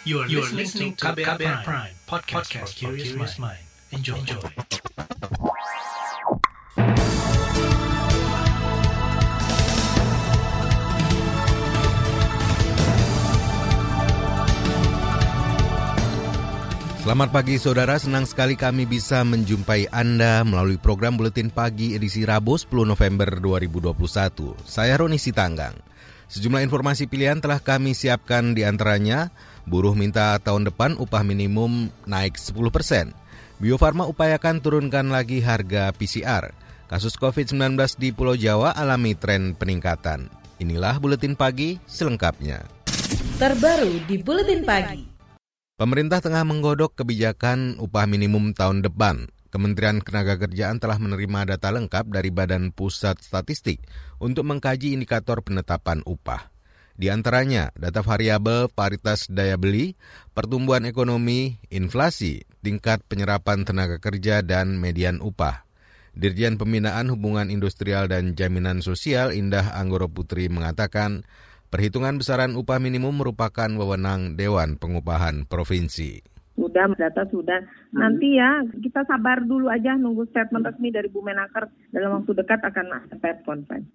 You are, you are listening to KBR, KBR Prime, Prime podcast, podcast for curious mind. Enjoy. Enjoy. Selamat pagi saudara, senang sekali kami bisa menjumpai Anda melalui program Buletin Pagi edisi Rabu 10 November 2021. Saya Roni Sitanggang. Sejumlah informasi pilihan telah kami siapkan di antaranya, buruh minta tahun depan upah minimum naik 10 persen. Bio Farma upayakan turunkan lagi harga PCR. Kasus COVID-19 di Pulau Jawa alami tren peningkatan. Inilah Buletin Pagi selengkapnya. Terbaru di Buletin Pagi. Pemerintah tengah menggodok kebijakan upah minimum tahun depan. Kementerian Ketenagakerjaan telah menerima data lengkap dari Badan Pusat Statistik untuk mengkaji indikator penetapan upah. Di antaranya, data variabel paritas daya beli, pertumbuhan ekonomi, inflasi, tingkat penyerapan tenaga kerja, dan median upah. Dirjen Pembinaan Hubungan Industrial dan Jaminan Sosial Indah Anggoro Putri mengatakan, Perhitungan besaran upah minimum merupakan wewenang Dewan Pengupahan Provinsi. Sudah, data sudah. Nanti ya, kita sabar dulu aja nunggu statement resmi dari Bu Menaker. Dalam waktu dekat akan ada pers conference.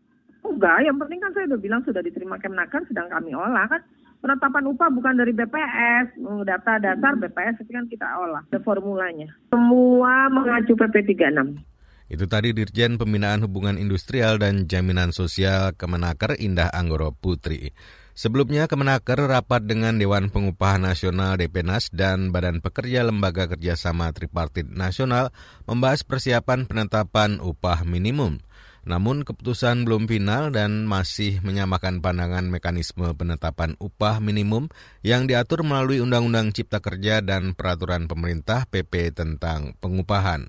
Enggak, yang penting kan saya udah bilang sudah diterima Kemenaker, sedang kami olah kan. Penetapan upah bukan dari BPS, data dasar BPS itu kan kita olah, ada formulanya. Semua mengacu PP 36. Itu tadi Dirjen Pembinaan Hubungan Industrial dan Jaminan Sosial Kemenaker Indah Anggoro Putri. Sebelumnya Kemenaker rapat dengan Dewan Pengupahan Nasional DPNAS dan Badan Pekerja Lembaga Kerjasama Tripartit Nasional membahas persiapan penetapan upah minimum. Namun keputusan belum final dan masih menyamakan pandangan mekanisme penetapan upah minimum yang diatur melalui Undang-Undang Cipta Kerja dan Peraturan Pemerintah PP tentang pengupahan.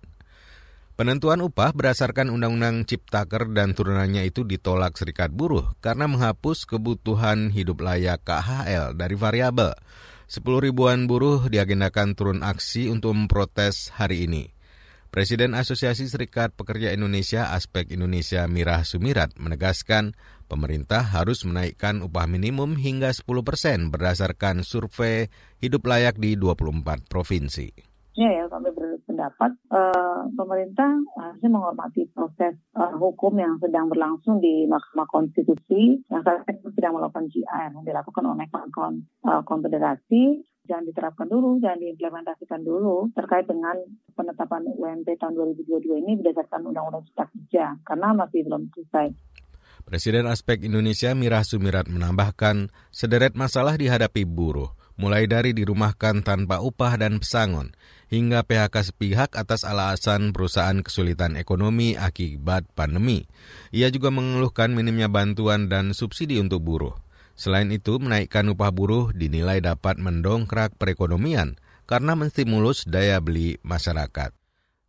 Penentuan upah berdasarkan Undang-Undang Ciptaker dan turunannya itu ditolak Serikat Buruh karena menghapus kebutuhan hidup layak KHL dari variabel. Sepuluh ribuan buruh diagendakan turun aksi untuk memprotes hari ini. Presiden Asosiasi Serikat Pekerja Indonesia Aspek Indonesia Mirah Sumirat menegaskan pemerintah harus menaikkan upah minimum hingga 10 persen berdasarkan survei hidup layak di 24 provinsi. Ya, kami berpendapat uh, pemerintah harusnya menghormati proses uh, hukum yang sedang berlangsung di Mahkamah Konstitusi. Yang saat ini sedang melakukan GR yang dilakukan oleh Kon uh, Konfederasi. Jangan diterapkan dulu, jangan diimplementasikan dulu terkait dengan penetapan UMP tahun 2022 ini berdasarkan Undang-Undang Cipta Kerja karena masih belum selesai. Presiden Aspek Indonesia Mirah Sumirat menambahkan sederet masalah dihadapi buruh mulai dari dirumahkan tanpa upah dan pesangon, hingga PHK sepihak atas alasan perusahaan kesulitan ekonomi akibat pandemi. Ia juga mengeluhkan minimnya bantuan dan subsidi untuk buruh. Selain itu, menaikkan upah buruh dinilai dapat mendongkrak perekonomian karena menstimulus daya beli masyarakat.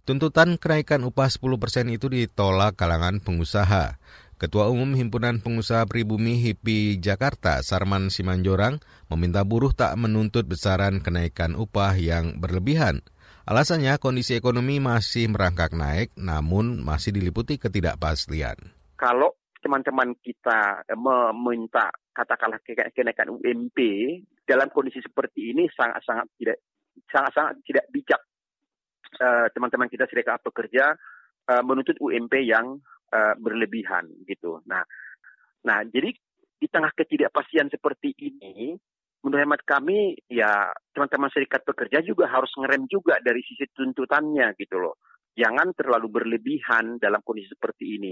Tuntutan kenaikan upah 10 persen itu ditolak kalangan pengusaha. Ketua Umum Himpunan Pengusaha Pribumi HIPI Jakarta, Sarman Simanjorang, meminta buruh tak menuntut besaran kenaikan upah yang berlebihan. Alasannya kondisi ekonomi masih merangkak naik, namun masih diliputi ketidakpastian. Kalau teman-teman kita meminta katakanlah kenaikan UMP dalam kondisi seperti ini sangat-sangat tidak sangat-sangat tidak bijak eh, teman-teman kita serikat pekerja uh, menuntut UMP yang uh, berlebihan gitu. Nah, nah jadi di tengah ketidakpastian seperti ini, menurut hemat kami ya teman-teman serikat pekerja juga harus ngerem juga dari sisi tuntutannya gitu loh. Jangan terlalu berlebihan dalam kondisi seperti ini.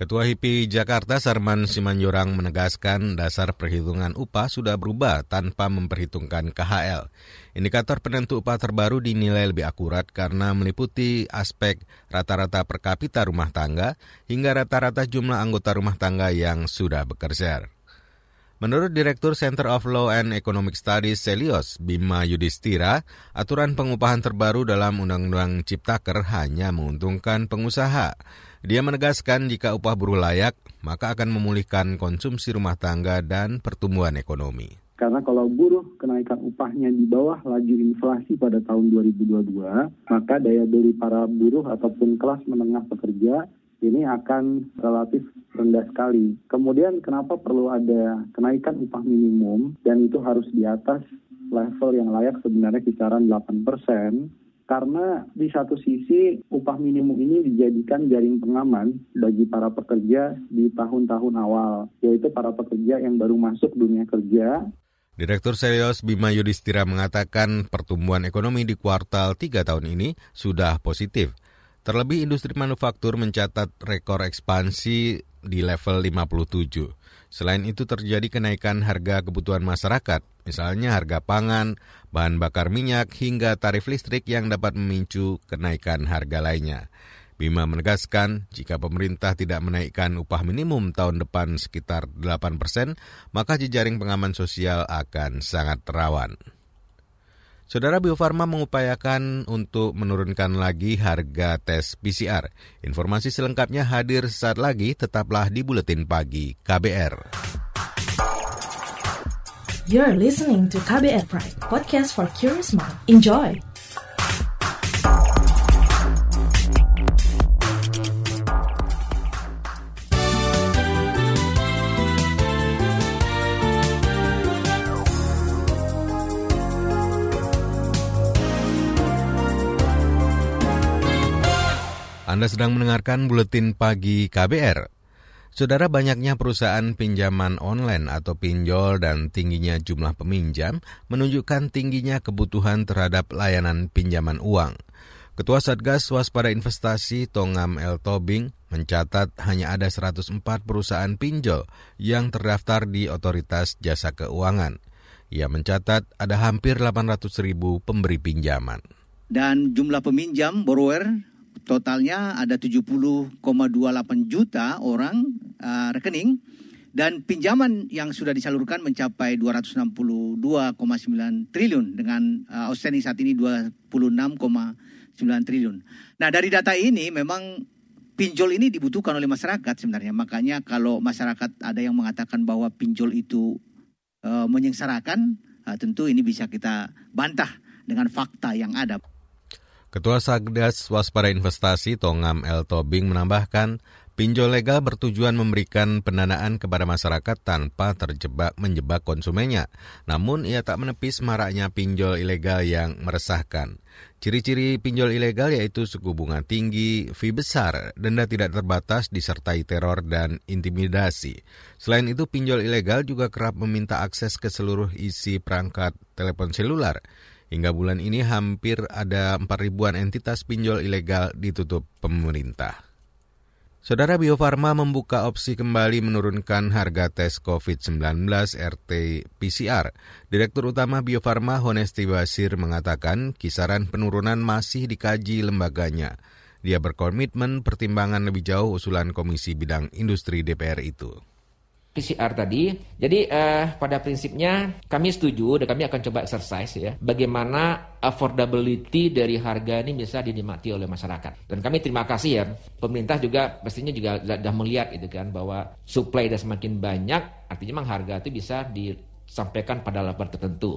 Ketua HIPI Jakarta Sarman Simanjorang menegaskan dasar perhitungan upah sudah berubah tanpa memperhitungkan KHL. Indikator penentu upah terbaru dinilai lebih akurat karena meliputi aspek rata-rata per kapita rumah tangga hingga rata-rata jumlah anggota rumah tangga yang sudah bekerja. Menurut Direktur Center of Law and Economic Studies Selios, Bima Yudhistira, aturan pengupahan terbaru dalam Undang-Undang Ciptaker hanya menguntungkan pengusaha. Dia menegaskan jika upah buruh layak, maka akan memulihkan konsumsi rumah tangga dan pertumbuhan ekonomi. Karena kalau buruh kenaikan upahnya di bawah laju inflasi pada tahun 2022, maka daya beli para buruh ataupun kelas menengah pekerja ini akan relatif rendah sekali. Kemudian kenapa perlu ada kenaikan upah minimum dan itu harus di atas level yang layak sebenarnya kisaran 8 persen karena di satu sisi upah minimum ini dijadikan jaring pengaman bagi para pekerja di tahun-tahun awal, yaitu para pekerja yang baru masuk dunia kerja. Direktur Selios Bima Yudhistira mengatakan pertumbuhan ekonomi di kuartal 3 tahun ini sudah positif. Terlebih industri manufaktur mencatat rekor ekspansi di level 57. Selain itu terjadi kenaikan harga kebutuhan masyarakat, misalnya harga pangan, bahan bakar minyak, hingga tarif listrik yang dapat memicu kenaikan harga lainnya. Bima menegaskan, jika pemerintah tidak menaikkan upah minimum tahun depan sekitar 8 persen, maka jejaring pengaman sosial akan sangat rawan. Saudara Bio Farma mengupayakan untuk menurunkan lagi harga tes PCR. Informasi selengkapnya hadir saat lagi, tetaplah di Buletin Pagi KBR. You're listening to KBR Pride, podcast for curious mind. Enjoy! Anda sedang mendengarkan buletin pagi KBR. Saudara banyaknya perusahaan pinjaman online atau pinjol dan tingginya jumlah peminjam menunjukkan tingginya kebutuhan terhadap layanan pinjaman uang. Ketua Satgas Waspada Investasi Tongam L. Tobing mencatat hanya ada 104 perusahaan pinjol yang terdaftar di Otoritas Jasa Keuangan. Ia mencatat ada hampir 800 ribu pemberi pinjaman. Dan jumlah peminjam borrower totalnya ada 70,28 juta orang uh, rekening dan pinjaman yang sudah disalurkan mencapai 262,9 triliun dengan uh, outstanding saat ini 26,9 triliun. Nah, dari data ini memang pinjol ini dibutuhkan oleh masyarakat sebenarnya. Makanya kalau masyarakat ada yang mengatakan bahwa pinjol itu uh, menyengsarakan, uh, tentu ini bisa kita bantah dengan fakta yang ada. Ketua Sagdas Waspada Investasi Tongam L. Tobing menambahkan, pinjol legal bertujuan memberikan pendanaan kepada masyarakat tanpa terjebak menjebak konsumennya. Namun ia tak menepis maraknya pinjol ilegal yang meresahkan. Ciri-ciri pinjol ilegal yaitu suku bunga tinggi, fee besar, denda tidak terbatas disertai teror dan intimidasi. Selain itu, pinjol ilegal juga kerap meminta akses ke seluruh isi perangkat telepon selular. Hingga bulan ini hampir ada 4 ribuan entitas pinjol ilegal ditutup pemerintah. Saudara Bio Farma membuka opsi kembali menurunkan harga tes COVID-19 RT PCR. Direktur Utama Bio Farma Honesti Basir mengatakan kisaran penurunan masih dikaji lembaganya. Dia berkomitmen pertimbangan lebih jauh usulan Komisi Bidang Industri DPR itu. PCR tadi. Jadi uh, pada prinsipnya kami setuju dan kami akan coba exercise ya bagaimana affordability dari harga ini bisa dinikmati oleh masyarakat. Dan kami terima kasih ya pemerintah juga pastinya juga sudah melihat itu kan bahwa supply sudah semakin banyak artinya memang harga itu bisa disampaikan pada level tertentu.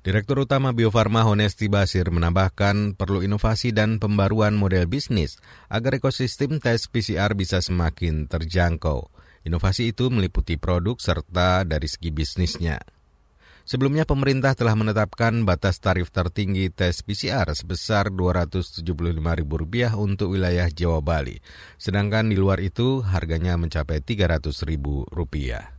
Direktur Utama Bio Farma Honesti Basir menambahkan perlu inovasi dan pembaruan model bisnis agar ekosistem tes PCR bisa semakin terjangkau. Inovasi itu meliputi produk serta dari segi bisnisnya. Sebelumnya pemerintah telah menetapkan batas tarif tertinggi tes PCR sebesar Rp275.000 untuk wilayah Jawa Bali. Sedangkan di luar itu harganya mencapai Rp300.000.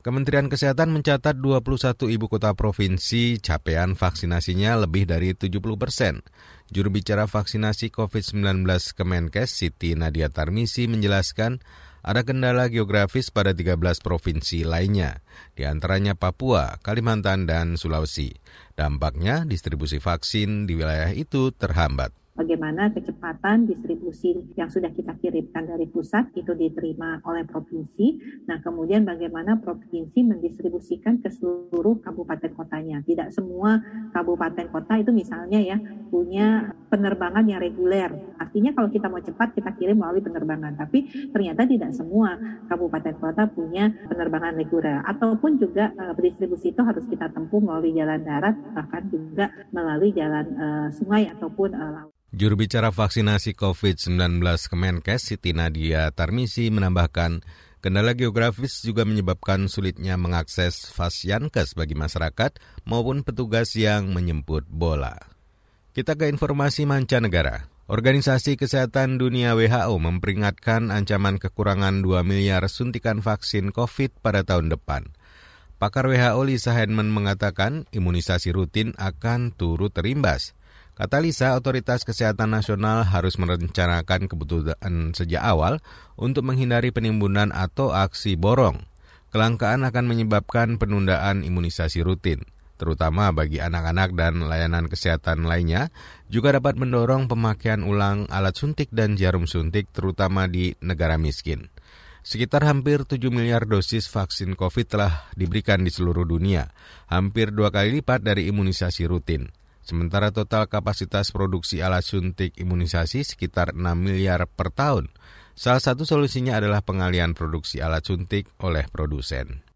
Kementerian Kesehatan mencatat 21 ibu kota provinsi capaian vaksinasinya lebih dari 70 persen. Juru bicara vaksinasi COVID-19 Kemenkes Siti Nadia Tarmisi menjelaskan ada kendala geografis pada 13 provinsi lainnya, di antaranya Papua, Kalimantan, dan Sulawesi. Dampaknya distribusi vaksin di wilayah itu terhambat bagaimana kecepatan distribusi yang sudah kita kirimkan dari pusat itu diterima oleh provinsi. Nah, kemudian bagaimana provinsi mendistribusikan ke seluruh kabupaten kotanya. Tidak semua kabupaten kota itu misalnya ya punya penerbangan yang reguler. Artinya kalau kita mau cepat kita kirim melalui penerbangan, tapi ternyata tidak semua kabupaten kota punya penerbangan reguler ataupun juga uh, distribusi itu harus kita tempuh melalui jalan darat bahkan juga melalui jalan uh, sungai ataupun uh, laut. Juru bicara vaksinasi COVID-19 Kemenkes Siti Nadia Tarmisi menambahkan, Kendala geografis juga menyebabkan sulitnya mengakses Fasyankes bagi masyarakat maupun petugas yang menyemput bola. Kita ke informasi mancanegara. Organisasi Kesehatan Dunia WHO memperingatkan ancaman kekurangan 2 miliar suntikan vaksin COVID pada tahun depan. Pakar WHO Lisa Hedman mengatakan imunisasi rutin akan turut terimbas. Kata Lisa, Otoritas Kesehatan Nasional harus merencanakan kebutuhan sejak awal untuk menghindari penimbunan atau aksi borong. Kelangkaan akan menyebabkan penundaan imunisasi rutin terutama bagi anak-anak dan layanan kesehatan lainnya, juga dapat mendorong pemakaian ulang alat suntik dan jarum suntik terutama di negara miskin. Sekitar hampir 7 miliar dosis vaksin COVID telah diberikan di seluruh dunia, hampir dua kali lipat dari imunisasi rutin. Sementara total kapasitas produksi alat suntik imunisasi sekitar 6 miliar per tahun. Salah satu solusinya adalah pengalian produksi alat suntik oleh produsen.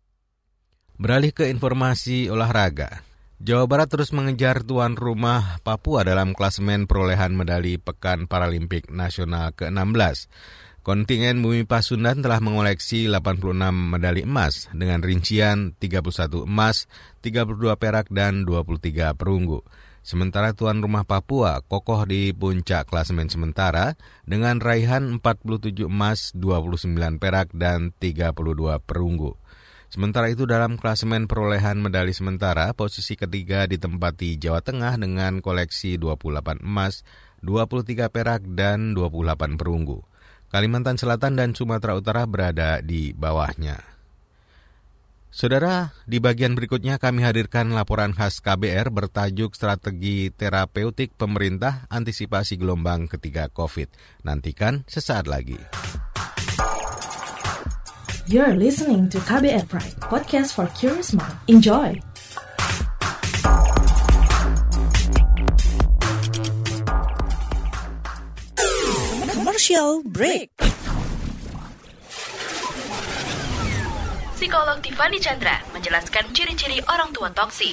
Beralih ke informasi olahraga. Jawa Barat terus mengejar tuan rumah Papua dalam klasemen perolehan medali Pekan Paralimpik Nasional ke-16. Kontingen Bumi Pasundan telah mengoleksi 86 medali emas dengan rincian 31 emas, 32 perak, dan 23 perunggu. Sementara tuan rumah Papua kokoh di puncak klasemen sementara dengan raihan 47 emas, 29 perak, dan 32 perunggu. Sementara itu dalam klasemen perolehan medali sementara, posisi ketiga ditempati Jawa Tengah dengan koleksi 28 emas, 23 perak, dan 28 perunggu. Kalimantan Selatan dan Sumatera Utara berada di bawahnya. Saudara, di bagian berikutnya kami hadirkan laporan khas KBR bertajuk Strategi Terapeutik Pemerintah Antisipasi Gelombang Ketiga COVID. Nantikan sesaat lagi. You're listening to KBR Pride, podcast for curious mind. Enjoy! Commercial break. Psikolog Tiffany Chandra menjelaskan ciri-ciri orang tua toksik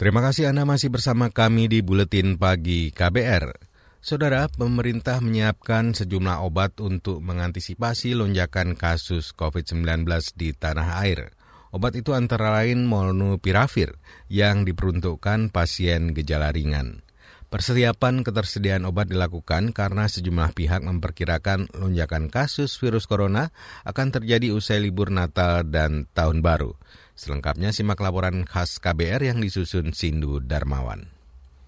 Terima kasih Anda masih bersama kami di Buletin Pagi KBR. Saudara, pemerintah menyiapkan sejumlah obat untuk mengantisipasi lonjakan kasus COVID-19 di tanah air. Obat itu antara lain molnupiravir yang diperuntukkan pasien gejala ringan. Persiapan ketersediaan obat dilakukan karena sejumlah pihak memperkirakan lonjakan kasus virus corona akan terjadi usai libur Natal dan Tahun Baru. Selengkapnya simak laporan khas KBR yang disusun Sindu Darmawan.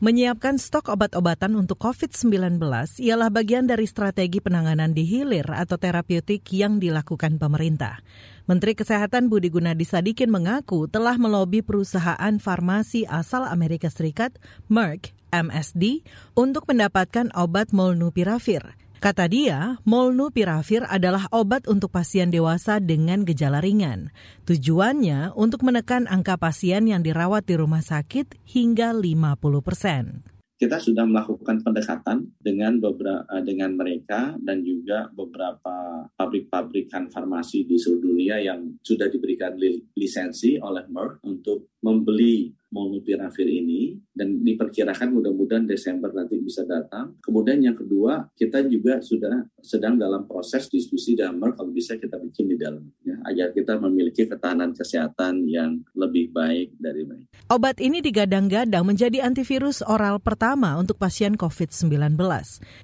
Menyiapkan stok obat-obatan untuk COVID-19 ialah bagian dari strategi penanganan di hilir atau terapeutik yang dilakukan pemerintah. Menteri Kesehatan Budi Gunadi Sadikin mengaku telah melobi perusahaan farmasi asal Amerika Serikat, Merck, MSD, untuk mendapatkan obat molnupiravir. Kata dia, molnupiravir adalah obat untuk pasien dewasa dengan gejala ringan. Tujuannya untuk menekan angka pasien yang dirawat di rumah sakit hingga 50 persen kita sudah melakukan pendekatan dengan beberapa eh, dengan mereka dan juga beberapa pabrik-pabrikan farmasi di seluruh dunia yang sudah diberikan lisensi oleh Merck untuk membeli molnupiravir ini dan diperkirakan mudah-mudahan Desember nanti bisa datang. Kemudian yang kedua, kita juga sudah sedang dalam proses diskusi Merck kalau bisa kita bikin di dalamnya agar kita memiliki ketahanan kesehatan yang lebih baik dari baik. Obat ini digadang-gadang menjadi antivirus oral pertama untuk pasien COVID-19.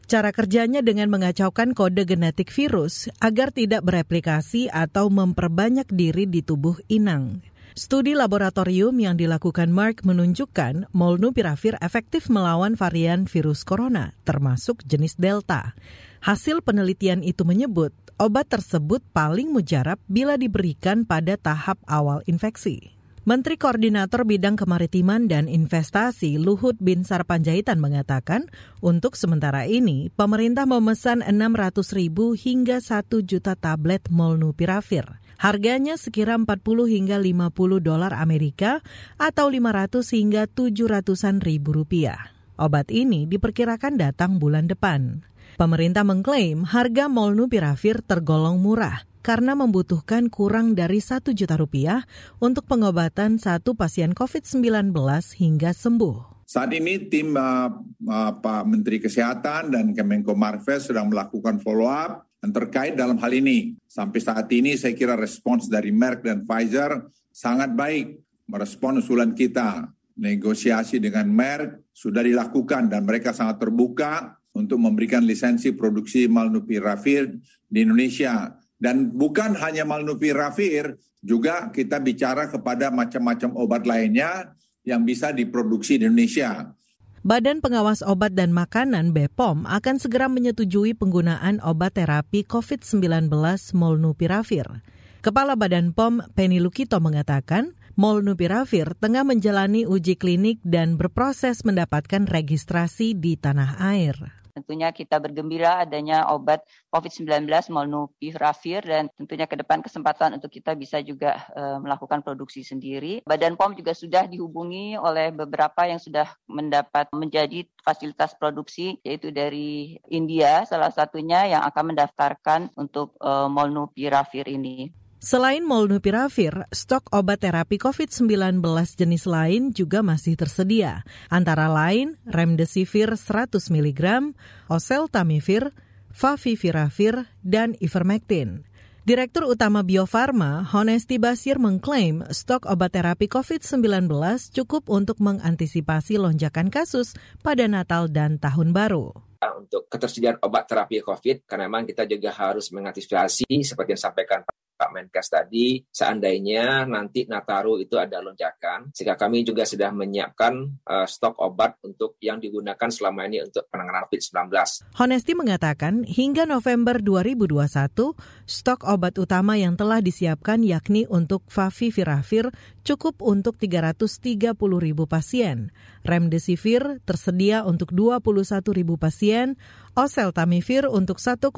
Cara kerjanya dengan mengacaukan kode genetik virus agar tidak bereplikasi atau memperbanyak diri di tubuh inang. Studi laboratorium yang dilakukan Merck menunjukkan molnupiravir efektif melawan varian virus corona, termasuk jenis Delta. Hasil penelitian itu menyebut obat tersebut paling mujarab bila diberikan pada tahap awal infeksi. Menteri Koordinator Bidang Kemaritiman dan Investasi Luhut Binsar Panjaitan mengatakan, untuk sementara ini pemerintah memesan 600 ribu hingga 1 juta tablet molnupiravir. Harganya sekira 40 hingga 50 dolar Amerika atau 500 hingga 700-an ribu rupiah. Obat ini diperkirakan datang bulan depan. Pemerintah mengklaim harga molnupiravir tergolong murah karena membutuhkan kurang dari 1 juta rupiah untuk pengobatan satu pasien COVID-19 hingga sembuh. Saat ini tim uh, uh, Pak Menteri Kesehatan dan Kemenko Marves sedang melakukan follow up yang terkait dalam hal ini. Sampai saat ini saya kira respons dari Merck dan Pfizer sangat baik merespon usulan kita. Negosiasi dengan Merck sudah dilakukan dan mereka sangat terbuka untuk memberikan lisensi produksi Malnupiravir di Indonesia. Dan bukan hanya Malnupiravir, juga kita bicara kepada macam-macam obat lainnya yang bisa diproduksi di Indonesia. Badan Pengawas Obat dan Makanan BPOM akan segera menyetujui penggunaan obat terapi COVID-19 Molnupiravir. Kepala Badan POM Penny Lukito mengatakan, Molnupiravir tengah menjalani uji klinik dan berproses mendapatkan registrasi di tanah air. Tentunya kita bergembira adanya obat COVID-19 molnupiravir dan tentunya ke depan kesempatan untuk kita bisa juga uh, melakukan produksi sendiri. Badan POM juga sudah dihubungi oleh beberapa yang sudah mendapat menjadi fasilitas produksi yaitu dari India salah satunya yang akan mendaftarkan untuk uh, molnupiravir ini. Selain molnupiravir, stok obat terapi COVID-19 jenis lain juga masih tersedia, antara lain remdesivir 100 mg, oseltamivir, favipiravir, dan ivermectin. Direktur Utama Bio Farma, Honesti Basir mengklaim stok obat terapi COVID-19 cukup untuk mengantisipasi lonjakan kasus pada Natal dan Tahun Baru untuk ketersediaan obat terapi COVID karena memang kita juga harus mengantisipasi seperti yang disampaikan Pak Menkes tadi, seandainya nanti Nataru itu ada lonjakan, sehingga kami juga sudah menyiapkan uh, stok obat untuk yang digunakan selama ini untuk penanganan COVID-19. Honesti mengatakan, hingga November 2021, stok obat utama yang telah disiapkan yakni untuk Favipiravir cukup untuk 330 ribu pasien. Remdesivir tersedia untuk 21 ribu pasien, oseltamivir untuk 1,2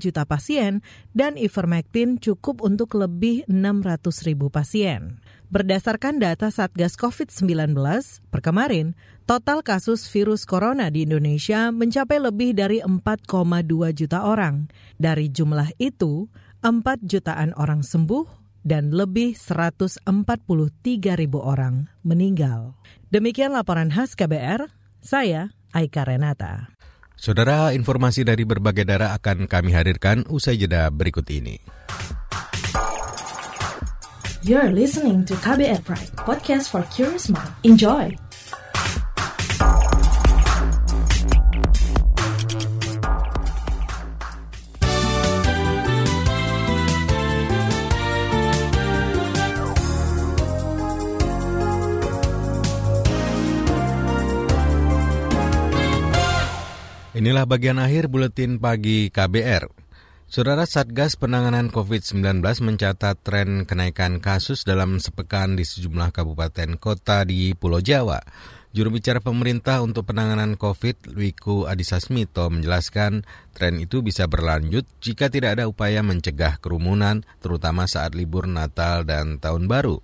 juta pasien, dan ivermectin cukup untuk lebih 600 ribu pasien. Berdasarkan data Satgas COVID-19 per kemarin, total kasus virus corona di Indonesia mencapai lebih dari 4,2 juta orang. Dari jumlah itu, 4 jutaan orang sembuh dan lebih 143 ribu orang meninggal. Demikian laporan khas KBR, saya Aika Renata. Saudara, informasi dari berbagai daerah akan kami hadirkan usai jeda berikut ini. You're listening to KBR Pride, podcast for curious mind. Enjoy! Inilah bagian akhir buletin pagi KBR. Saudara Satgas Penanganan COVID-19 mencatat tren kenaikan kasus dalam sepekan di sejumlah kabupaten kota di Pulau Jawa. Juru bicara pemerintah untuk penanganan COVID, Wiku Adhisa Smito, menjelaskan tren itu bisa berlanjut jika tidak ada upaya mencegah kerumunan, terutama saat libur Natal dan Tahun Baru.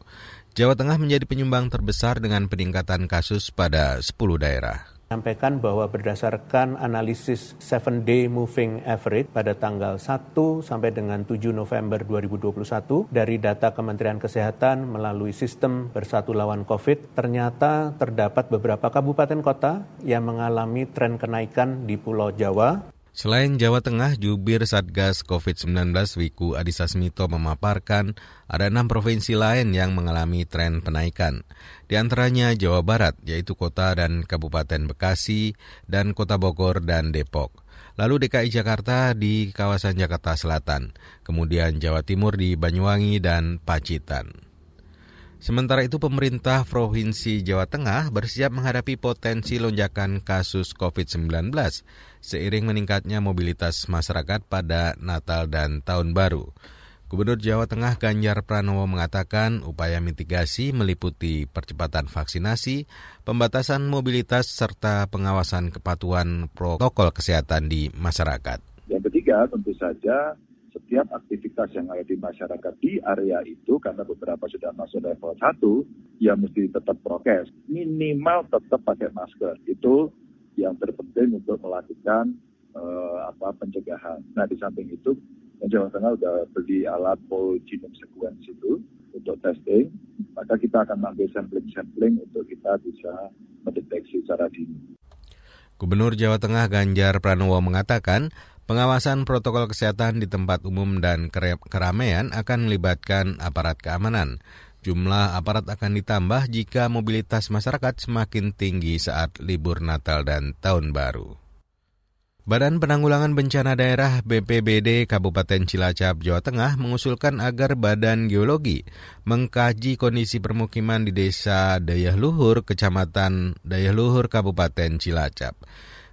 Jawa Tengah menjadi penyumbang terbesar dengan peningkatan kasus pada 10 daerah. Menyampaikan bahwa berdasarkan analisis 7-day moving average pada tanggal 1 sampai dengan 7 November 2021 dari data Kementerian Kesehatan melalui sistem bersatu lawan COVID, ternyata terdapat beberapa kabupaten kota yang mengalami tren kenaikan di Pulau Jawa, Selain Jawa Tengah, jubir Satgas COVID-19 Wiku Adhisa Smito memaparkan ada enam provinsi lain yang mengalami tren penaikan. Di antaranya Jawa Barat, yaitu kota dan kabupaten Bekasi, dan kota Bogor dan Depok. Lalu DKI Jakarta di kawasan Jakarta Selatan, kemudian Jawa Timur di Banyuwangi dan Pacitan. Sementara itu pemerintah Provinsi Jawa Tengah bersiap menghadapi potensi lonjakan kasus COVID-19 seiring meningkatnya mobilitas masyarakat pada Natal dan Tahun Baru. Gubernur Jawa Tengah Ganjar Pranowo mengatakan upaya mitigasi meliputi percepatan vaksinasi, pembatasan mobilitas, serta pengawasan kepatuhan protokol kesehatan di masyarakat. Yang ketiga tentu saja setiap aktivitas yang ada di masyarakat di area itu karena beberapa sudah masuk level 1 ya mesti tetap prokes minimal tetap pakai masker itu yang terpenting untuk melakukan uh, apa pencegahan. Nah di samping itu Jawa Tengah sudah beli alat whole genome sequence itu untuk testing, maka kita akan mengambil sampling-sampling untuk kita bisa mendeteksi secara dini. Gubernur Jawa Tengah Ganjar Pranowo mengatakan pengawasan protokol kesehatan di tempat umum dan keramaian akan melibatkan aparat keamanan. Jumlah aparat akan ditambah jika mobilitas masyarakat semakin tinggi saat libur Natal dan Tahun Baru. Badan Penanggulangan Bencana Daerah BPBD Kabupaten Cilacap, Jawa Tengah mengusulkan agar Badan Geologi mengkaji kondisi permukiman di Desa Dayah Luhur, Kecamatan Dayah Luhur, Kabupaten Cilacap.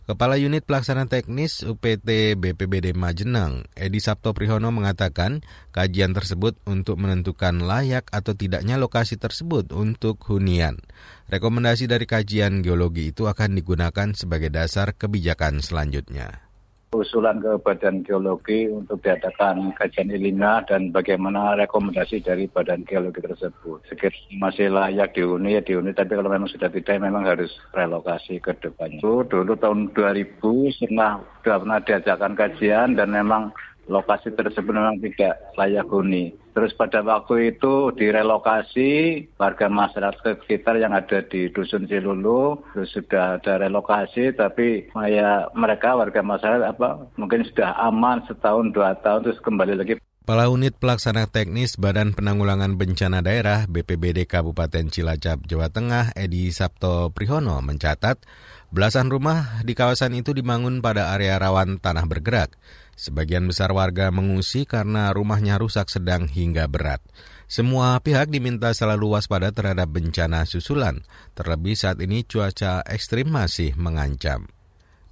Kepala Unit Pelaksana Teknis UPT BPBD Majenang, Edi Sabto Prihono mengatakan kajian tersebut untuk menentukan layak atau tidaknya lokasi tersebut untuk hunian. Rekomendasi dari kajian geologi itu akan digunakan sebagai dasar kebijakan selanjutnya usulan ke Badan Geologi untuk diadakan kajian ilmiah dan bagaimana rekomendasi dari Badan Geologi tersebut. Sekir masih layak dihuni ya dihuni, tapi kalau memang sudah tidak memang harus relokasi ke depannya. Itu dulu tahun 2000 pernah sudah pernah diadakan kajian dan memang lokasi tersebut memang tidak layak huni. Terus pada waktu itu direlokasi warga masyarakat sekitar yang ada di Dusun Cilulu, terus sudah ada relokasi, tapi ya, mereka warga masyarakat apa mungkin sudah aman setahun dua tahun terus kembali lagi. Kepala Unit Pelaksana Teknis Badan Penanggulangan Bencana Daerah BPBD Kabupaten Cilacap, Jawa Tengah, Edi Sabto Prihono mencatat belasan rumah di kawasan itu dibangun pada area rawan tanah bergerak. Sebagian besar warga mengungsi karena rumahnya rusak sedang hingga berat. Semua pihak diminta selalu waspada terhadap bencana susulan, terlebih saat ini cuaca ekstrim masih mengancam.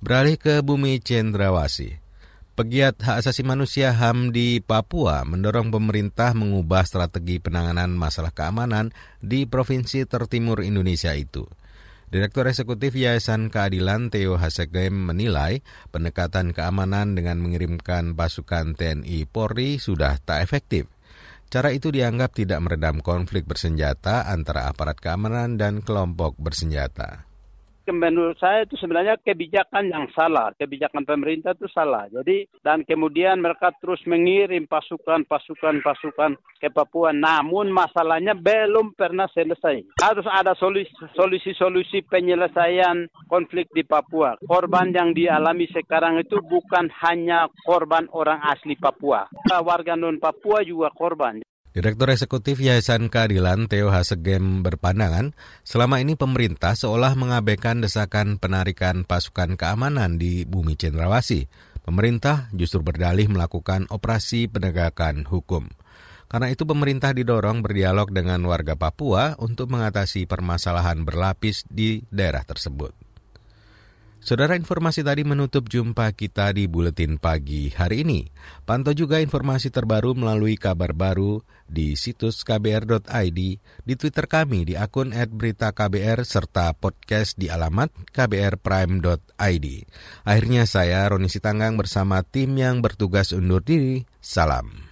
Beralih ke bumi cendrawasih. Pegiat hak asasi manusia HAM di Papua mendorong pemerintah mengubah strategi penanganan masalah keamanan di provinsi tertimur Indonesia itu. Direktur Eksekutif Yayasan Keadilan Theo Hasegem menilai pendekatan keamanan dengan mengirimkan pasukan TNI Polri sudah tak efektif. Cara itu dianggap tidak meredam konflik bersenjata antara aparat keamanan dan kelompok bersenjata menurut saya itu sebenarnya kebijakan yang salah, kebijakan pemerintah itu salah. Jadi dan kemudian mereka terus mengirim pasukan, pasukan, pasukan ke Papua. Namun masalahnya belum pernah selesai. Harus ada solusi-solusi penyelesaian konflik di Papua. Korban yang dialami sekarang itu bukan hanya korban orang asli Papua, warga non Papua juga korban. Direktur Eksekutif Yayasan Keadilan Theo Hasegem berpandangan, selama ini pemerintah seolah mengabaikan desakan penarikan pasukan keamanan di bumi cendrawasih. Pemerintah justru berdalih melakukan operasi penegakan hukum. Karena itu pemerintah didorong berdialog dengan warga Papua untuk mengatasi permasalahan berlapis di daerah tersebut. Saudara informasi tadi menutup jumpa kita di Buletin Pagi hari ini. Pantau juga informasi terbaru melalui kabar baru di situs kbr.id, di Twitter kami di akun @beritaKBR serta podcast di alamat kbrprime.id. Akhirnya saya Roni Sitanggang bersama tim yang bertugas undur diri. Salam.